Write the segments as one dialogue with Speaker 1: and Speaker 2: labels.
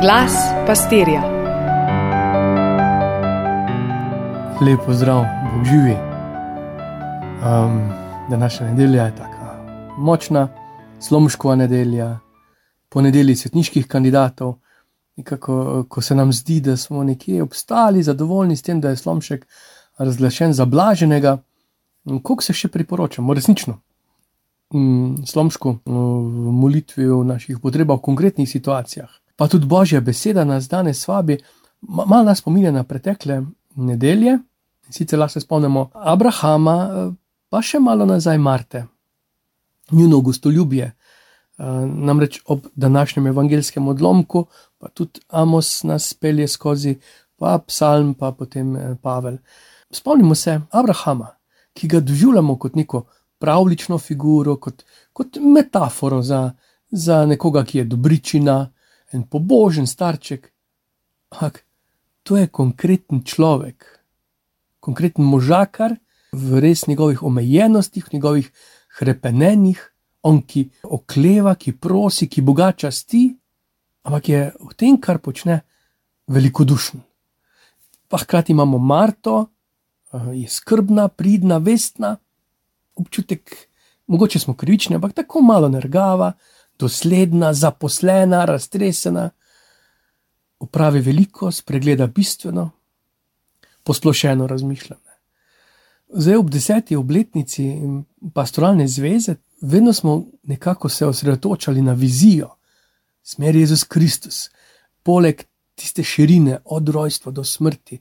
Speaker 1: Glas pastirja.
Speaker 2: Lepo zdrav, Bog živi. Um, današnja nedelja je tako močna, slomškova nedelja, ponedelji svetniških kandidatov. Nekako, ko se nam zdi, da smo nekje obstali, zadovoljni s tem, da je slomšek razglašen za blaženega, koliko se še priporočamo, resnično. Mm, slomško v molitvi v naših potrebah, v konkretnih situacijah. Pa tudi Božja beseda nas danes vabi, malo nas spominja na pretekle nedelje. Sicer lahko se spomnimo Abrahama, pa še malo nazaj Marte, njuno gostoljubje. Namreč ob današnjem evangelskem odlomku, pa tudi Amos nas pelje skozi, pa Psalm, pa potem Pavel. Spomnimo se Abrahama, ki ga doživljamo kot neko pravlično figuro, kot, kot metaforo za, za nekoga, ki je dobričina, en pobožen starček. Ampak to je konkreten človek, konkreten možakar v res njegovih omejenostih, v njegovih krepenenjih, on ki okleva, ki prosi, ki boga časti, ampak je v tem, kar počne, velikodušen. Pa hkrati imamo Marto, je skrbna, pridna, vestna občutek, mogoče smo krivični, ampak tako malo nergava, dosledna, zaposlena, raztresena, upravi veliko, spregleda bistveno, posplošeno razmišljanje. Zdaj, ob deseti obletnici pastoralne zveze, vedno smo nekako se osredotočali na vizijo, smer Jezus Kristus, poleg tiste širine, od rojstva do smrti,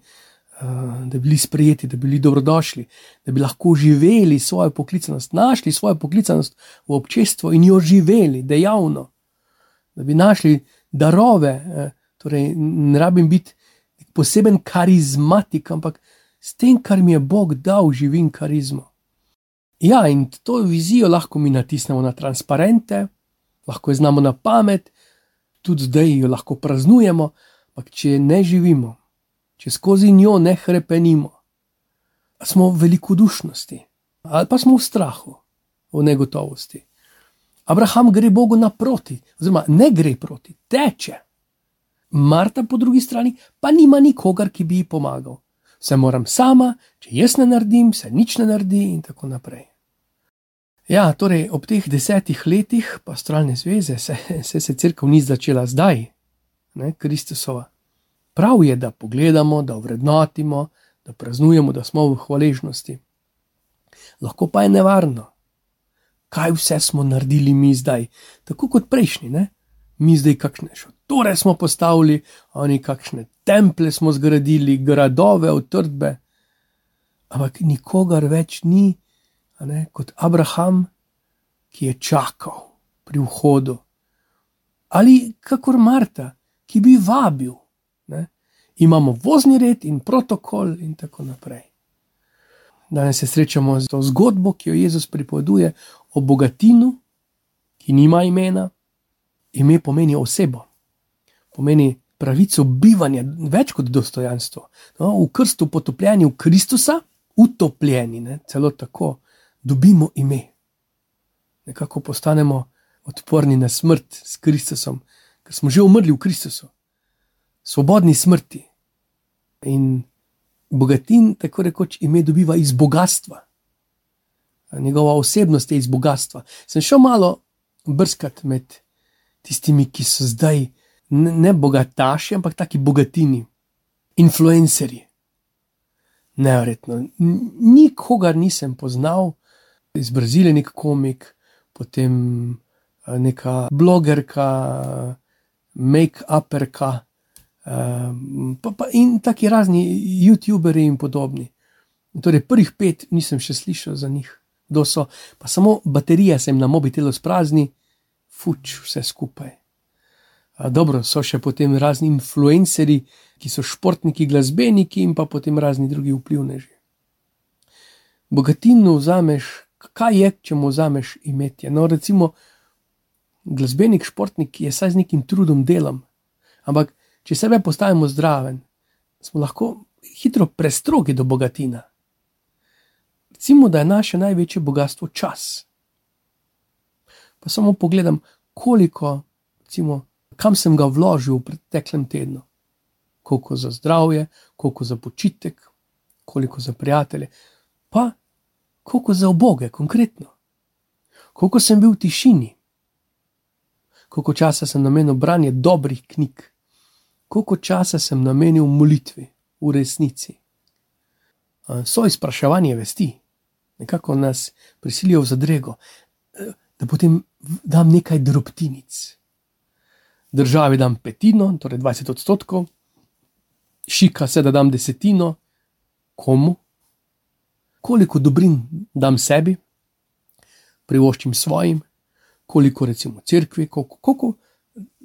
Speaker 2: da bi bili sprejeti, da bi bili dobrodošli, da bi lahko živeli svojo poklicanost, našli svojo poklicanost v občestvu in jo živeli dejavno, da bi našli darove. Eh, torej, ne rabim biti poseben karizmatik, ampak s tem, kar mi je Bog dal, živim karizmo. Ja, in to vizijo lahko mi natisnemo na transparente, lahko jo znamo na pamet, tudi zdaj jo lahko praznujemo, ampak če ne živimo, če skozi njo ne krepenimo, smo v velikodušnosti ali pa smo v strahu, v negotovosti. Abraham gre Bogu naproti, oziroma ne gre proti, teče. Marta po drugi strani pa nima nikogar, ki bi ji pomagal. Vse moram sama, če jaz ne naredim, se nič ne naredi, in tako naprej. Ja, torej, ob teh desetih letih pastoralne zveze se, se, se crkva ni začela zdaj, ne, Kristusova. Prav je, da pogledamo, da vrednotimo, da praznujemo, da smo v hvaležnosti. Lahko pa je nevarno, kaj vse smo naredili mi zdaj, tako kot prejšnji, ne? mi zdaj kakšne šotore smo postavili, oni kakšne temple smo zgradili, gradove, utrdbe. Ampak nikogar več ni, ne, kot Abraham, ki je čakal pri vhodu, ali kakor Marta, ki bi vabil imamo vozni red in protokol, in tako naprej. Danes se srečamo z to zgodbo, ki jo Jezus pripoveduje o bogatinu, ki nima imena. Ime pomeni osebo, pomeni pravico bivanja, več kot dostojanstvo. No, v krstu potopljeni v Kristusa, utopljeni, ne, celo tako, dobimo ime. Nekako postanemo odporni na smrt s Kristusom, ker smo že umrli v Kristusu svobodni smrti. In bogatin, tako rekoč, ime dobiva iz bogatstva. Njegova osebnost je iz bogatstva. Sem šel malo brskati med tistimi, ki so zdaj ne bogataši, ampak taki bogatini, influencerji. Neverjetno. Nikogar nisem poznal, iz Brazilije nek komik, potem neka blogerka, make-uperka. Ehm, pa, pa in taki razni YouTuberi in podobni. Torej, prvih pet nisem še slišal za njih, kdo so, pa samo baterija se jim na mobitelu sprazni, fuč vse skupaj. Dobro, so še potem razni influencerji, ki so športniki, glasbeniki in pa potem razni drugi vplivneži. Bogatino vzameš, kaj je, če mu vzameš imetje. No, recimo, glasbenik, športnik je saj z nekim trudom delom, ampak Če sebe postavimo zdraven, smo lahko hitro prestrogi do bogatina. Recimo, da je naše največje bogatstvo čas. Pa samo pogledam, koliko recimo, kam sem ga vložil v preteklem tednu. Koliko za zdravje, koliko za počitek, koliko za prijatelje, pa koliko za oboge, konkretno. Koliko sem bil v tišini, koliko časa sem namenil branju dobrih knjig, koliko časa sem namenil molitvi v resnici. So izpraševanje vesti, nekako nas prisilijo v zadrego, da potem dam nekaj drobtinic. Državi dam petino, torej 20 odstotkov, šika se, da dam desetino, komu, koliko dobrin dam sebi, privoščim svojim, koliko recimo crkvi, koliko, koliko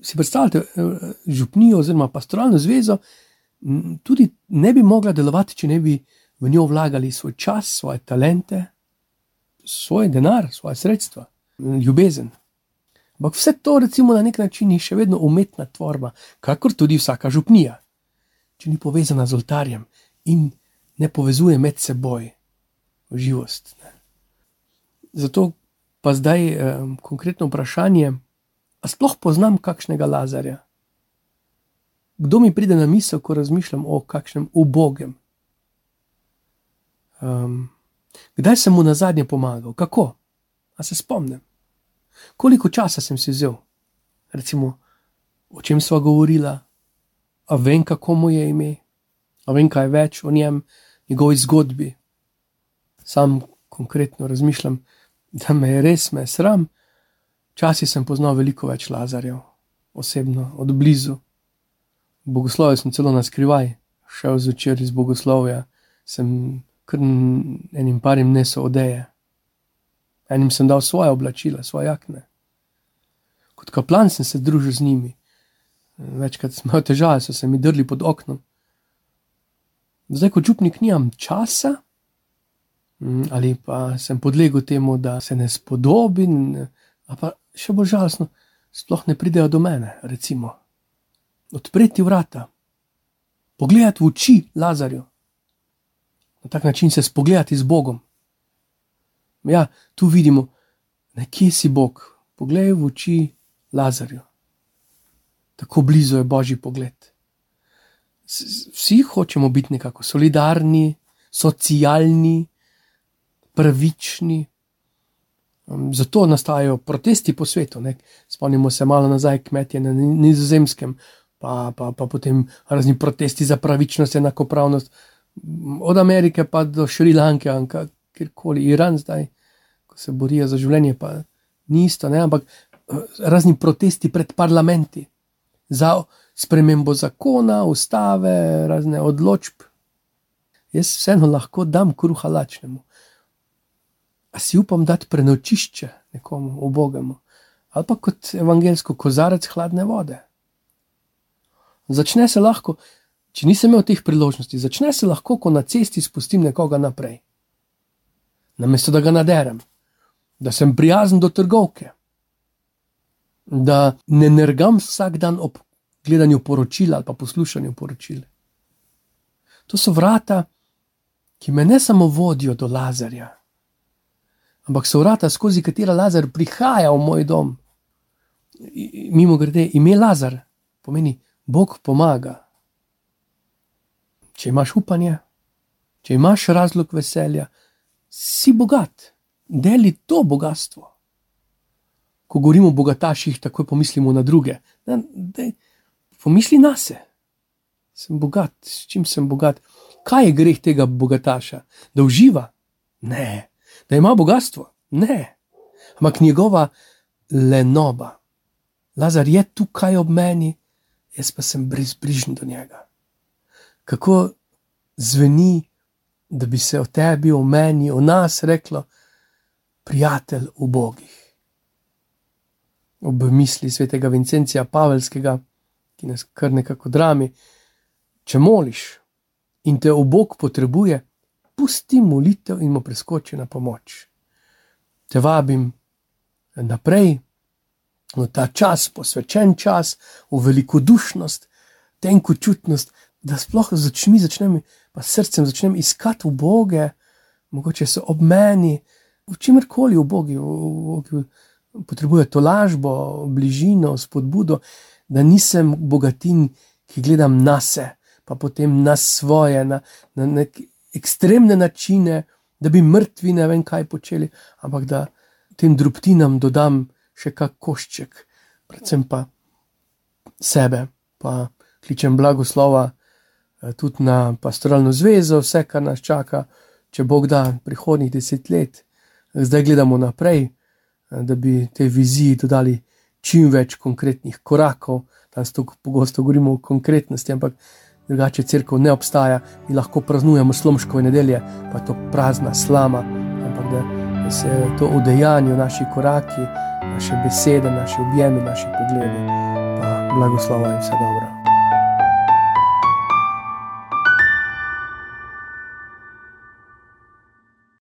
Speaker 2: si predstavljate, eh, župnijo oziroma pastoralno zvezo, tudi ne bi mogla delovati, če ne bi v njo vlagali svoj čas, svoje talente, svoj denar, svoje sredstva, ljubezen. Ampak vse to, recimo, na nek način je še vedno umetna tvorba, kakor tudi vsaka župnija, če ni povezana z oltarjem in ne povezuje med seboj živost. Ne. Zato pa zdaj eh, konkretno vprašanje, ali sploh poznam kakšnega lazarja? Kdo mi pride na misel, ko razmišljam o kakšnem ubogem? Um, kdaj sem mu na zadnje pomagal, kako? A se spomnim? Koliko časa sem si vzel, recimo, o čem sva govorila, a vem, kako mu je ime, a vem, kaj več o njem, njegovi zgodbi. Sam konkretno razmišljam, da me je res me sram. Včasih sem poznal veliko več lazarjev, osebno, od blizu. Bogoslovje sem celo na skrivaj, šel zvečer iz bogoslovja, sem kar enim parim nesel odeje. Enim sem dal svoje oblačila, svoje jakne. Kot kaplan sem se družil z njimi. Večkrat smo imeli težave, so se mi drli pod oknom. Zdaj, kot župnik, nimam časa, ali pa sem podlegel temu, da se ne spodobim, pa še bolj žalostno, sploh ne pridejo do mene, recimo. Odpreti vrata, pogledati v oči Lazarju, na tak način se spogledati z Bogom. Ja, tu vidimo, nekje si Bog, poglej v oči Lazarju. Tako blizu je božji pogled. Vsi hočemo biti nekako solidarni, socialni, pravični. Um, zato nastajajo protesti po svetu. Ne? Spomnimo se malo nazaj, kmetje na Nizozemskem, pa, pa, pa potem razni protesti za pravičnost, enakopravnost od Amerike pa do Šrilanke, kjerkoli Iran zdaj, ko se borijo za življenje, pa ni isto, ne? ampak eh, razni protesti pred parlamenti za spremembo zakona, ustave, razne odločb. Jaz vseeno lahko dam kruha lačnemu. A si upam dati prenočišče nekomu, obogemu, ali pa kot evangelsko kozarec hladne vode. Začne se lahko, Če nisem imel teh priložnosti, začne se lahko, ko na cesti spustim nekoga naprej. Namesto da ga naderem, da sem prijazen do trgovke, da ne nergam vsak dan ob gledanju poročila ali pa poslušanju poročil. To so vrata, ki me ne samo vodijo do Lazarja, ampak so vrata, skozi katera Lazar prihaja v moj dom. Mimo grede, ime Lazar pomeni Bog pomaga če imaš upanje, če imaš razlog veselja, si bogat, deli to bogatstvo. Ko govorimo o bogataših, takoj pomislimo na druge. Da, da, pomisli na sebe. Sem bogat, s čim sem bogat. Kaj je greh tega bogataša? Da uživa? Ne. Da ima bogatstvo? Ne. Ampak njegova lenoba. Lazar je tukaj ob meni, jaz pa sem brezbrižen do njega kako zveni, da bi se o tebi, o meni, o nas reklo, prijatelj v Bogih. Ob misli svetega Vincencija Pavelskega, ki nas kar nekako drami, če moliš in te v Bog potrebuje, pusti molitev in mu preskoči na pomoč. Te vabim naprej. V ta čas, posvečen čas, v velikodušnost, tenkočutnost, da sploh z očmi začnem, pa srcem začnem iskati v Boge, mogoče so ob meni, v čemerkoli v Bogu, potrebuje to lažbo, bližino, spodbudo, da nisem bogatin, ki gledam na sebe, pa potem na svoje, na, na neke ekstremne načine, da bi mrtvi ne vem kaj počeli, ampak da tem drobtinam dodam še kak košček, predvsem pa sebe, pa kličem blagoslova eh, tudi na pastoralno zvezo, vse, kar nas čaka, če Bog da prihodnjih deset let. Zdaj gledamo naprej, eh, da bi tej viziji dodali čim več konkretnih korakov. Danes tako pogosto govorimo o konkretnosti, ampak drugače crkva ne obstaja, mi lahko praznujemo slomškove nedelje, pa je to prazna slama, ampak da se to udejanju naši koraki, naše besede, naše objemi, naši pogledi, pa blagoslovo in vse dobro.